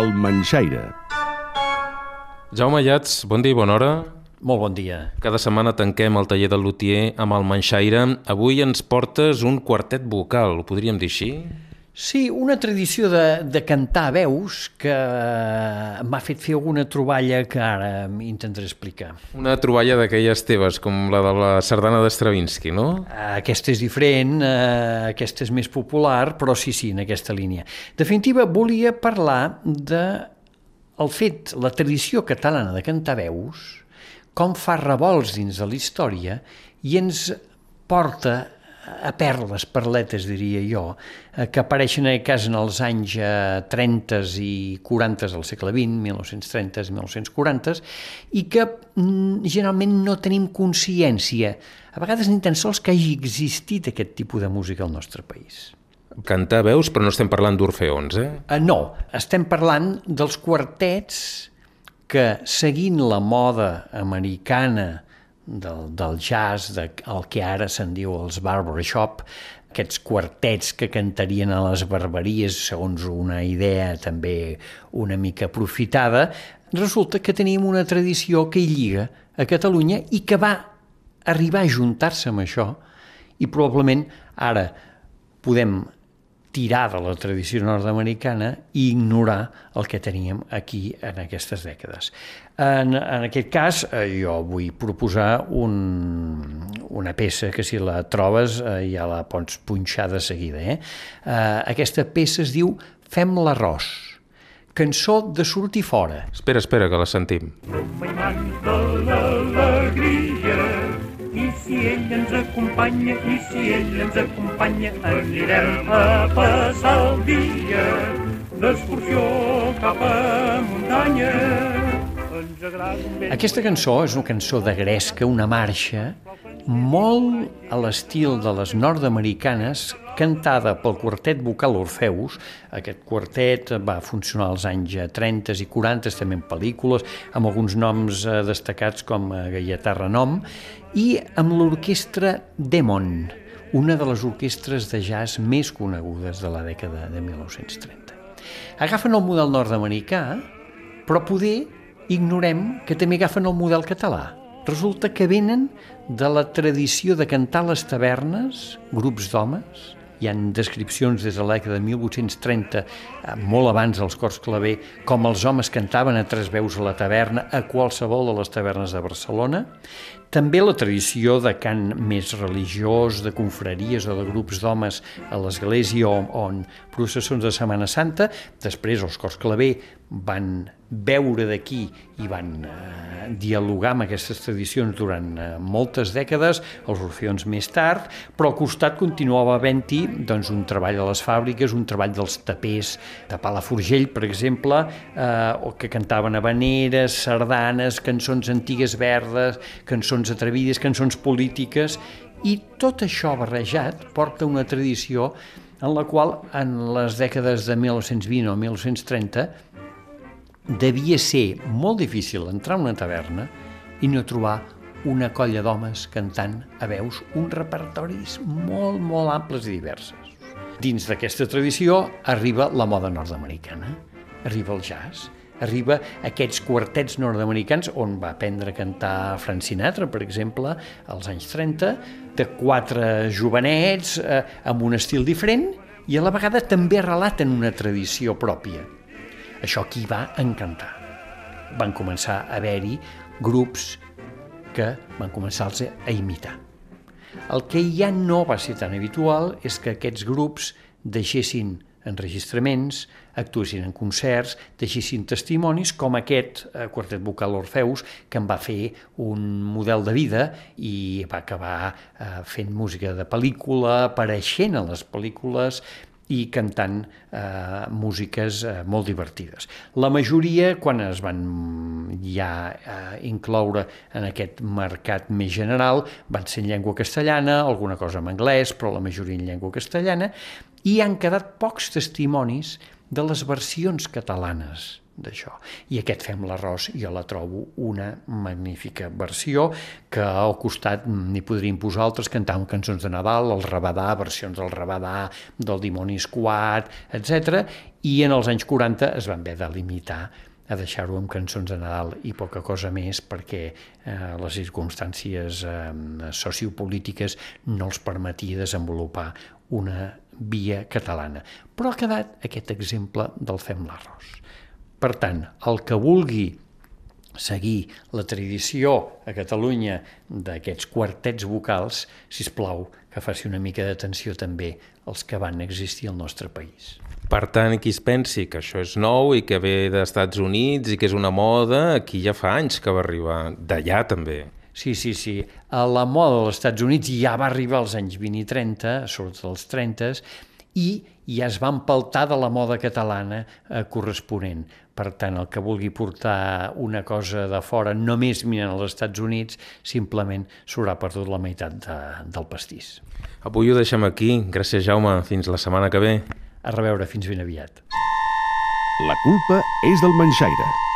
El Manxaire. Jaume Llats, bon dia i bona hora. Molt bon dia. Cada setmana tanquem el taller del luthier amb el Manxaire. Avui ens portes un quartet vocal, ho podríem dir així? Sí, una tradició de, de cantar veus que m'ha fet fer alguna troballa que ara intentaré explicar. Una troballa d'aquelles teves, com la de la sardana d'Estravinsky, no? Aquesta és diferent, eh, aquesta és més popular, però sí, sí, en aquesta línia. En definitiva, volia parlar de el fet, la tradició catalana de cantar veus, com fa revolts dins de la història i ens porta a perles, perletes, diria jo, eh, que apareixen en aquest cas en els anys 30 eh, i 40 del segle XX, 1930 i 1940, i que mm, generalment no tenim consciència, a vegades ni tan sols que hagi existit aquest tipus de música al nostre país. Cantar veus, però no estem parlant d'orfeons, eh? Uh, no, estem parlant dels quartets que, seguint la moda americana del, del jazz, de, el que ara se'n diu els barbershop, aquests quartets que cantarien a les barberies segons una idea també una mica aprofitada, resulta que tenim una tradició que hi lliga a Catalunya i que va arribar a juntar-se amb això i probablement ara podem tirar de la tradició nord-americana i ignorar el que teníem aquí en aquestes dècades. En, en aquest cas, eh, jo vull proposar un, una peça que si la trobes eh, ja la pots punxar de seguida. Eh? Eh, aquesta peça es diu Fem l'arròs, cançó de sortir fora. Espera, espera, que la sentim. M'imanta l'alegria i si ell ens acompanya, i si ell ens acompanya, anirem a passar el dia d'excursió cap a muntanya. Aquesta cançó és una cançó de gresca, una marxa, molt a l'estil de les nord-americanes, cantada pel quartet vocal Orfeus. Aquest quartet va funcionar als anys 30 i 40, també en pel·lícules, amb alguns noms eh, destacats com eh, Gaietà Renom, i amb l'orquestra Demon, una de les orquestres de jazz més conegudes de la dècada de 1930. Agafen el model nord-americà, però poder ignorem que també agafen el model català. Resulta que venen de la tradició de cantar a les tavernes, grups d'homes, hi han descripcions des de l'època de 1830, eh, molt abans dels cors claver, com els homes cantaven a tres veus a la taverna, a qualsevol de les tavernes de Barcelona. També la tradició de cant més religiós, de confraries o de grups d'homes a l'església on, on processons de Setmana Santa. Després els cors claver van veure d'aquí i van eh, dialogar amb aquestes tradicions durant eh, moltes dècades, els orfeons més tard, però al costat continuava havent-hi doncs, un treball a les fàbriques, un treball dels tapers de Palafrugell, per exemple, eh, o que cantaven habaneres, sardanes, cançons antigues verdes, cançons atrevides, cançons polítiques, i tot això barrejat porta una tradició en la qual en les dècades de 1920 o 1930 devia ser molt difícil entrar a una taverna i no trobar una colla d'homes cantant a veus uns repertoris molt, molt amples i diverses. Dins d'aquesta tradició arriba la moda nord-americana, arriba el jazz, arriba aquests quartets nord-americans on va aprendre a cantar Frank Sinatra, per exemple, als anys 30, de quatre jovenets eh, amb un estil diferent i a la vegada també relaten una tradició pròpia. Això aquí va encantar. Van començar a haver-hi grups que van començar a imitar. El que ja no va ser tan habitual és que aquests grups deixessin enregistraments, actuessin en concerts, deixessin testimonis com aquest eh, quartet vocal Orfeus que en va fer un model de vida i va acabar eh, fent música de pel·lícula, apareixent a les pel·lícules i cantant eh, músiques eh, molt divertides. La majoria, quan es van ja eh, incloure en aquest mercat més general, van ser en llengua castellana, alguna cosa en anglès, però la majoria en llengua castellana, i han quedat pocs testimonis de les versions catalanes d'això. I aquest Fem l'arròs jo la trobo una magnífica versió que al costat n'hi podríem posar altres cantàvem cançons de Nadal, el Rabadà, versions del Rabadà, del Dimoni Esquat, etc. I en els anys 40 es van haver de limitar a deixar-ho amb cançons de Nadal i poca cosa més perquè eh, les circumstàncies eh, sociopolítiques no els permetia desenvolupar una via catalana. Però ha quedat aquest exemple del Fem l'arròs. Per tant, el que vulgui seguir la tradició a Catalunya d'aquests quartets vocals, si plau que faci una mica d'atenció també als que van existir al nostre país. Per tant, qui es pensi que això és nou i que ve dels Estats Units i que és una moda, aquí ja fa anys que va arribar, d'allà també. Sí, sí, sí. A la moda dels Estats Units ja va arribar als anys 20 i 30, sobretot als 30, i ja es va empaltar de la moda catalana eh, corresponent. Per tant, el que vulgui portar una cosa de fora, només mirant als Estats Units, simplement s'haurà perdut la meitat de, del pastís. Avui ho deixem aquí. Gràcies, Jaume. Fins la setmana que ve. A reveure, fins ben aviat. La culpa és del Manxaire.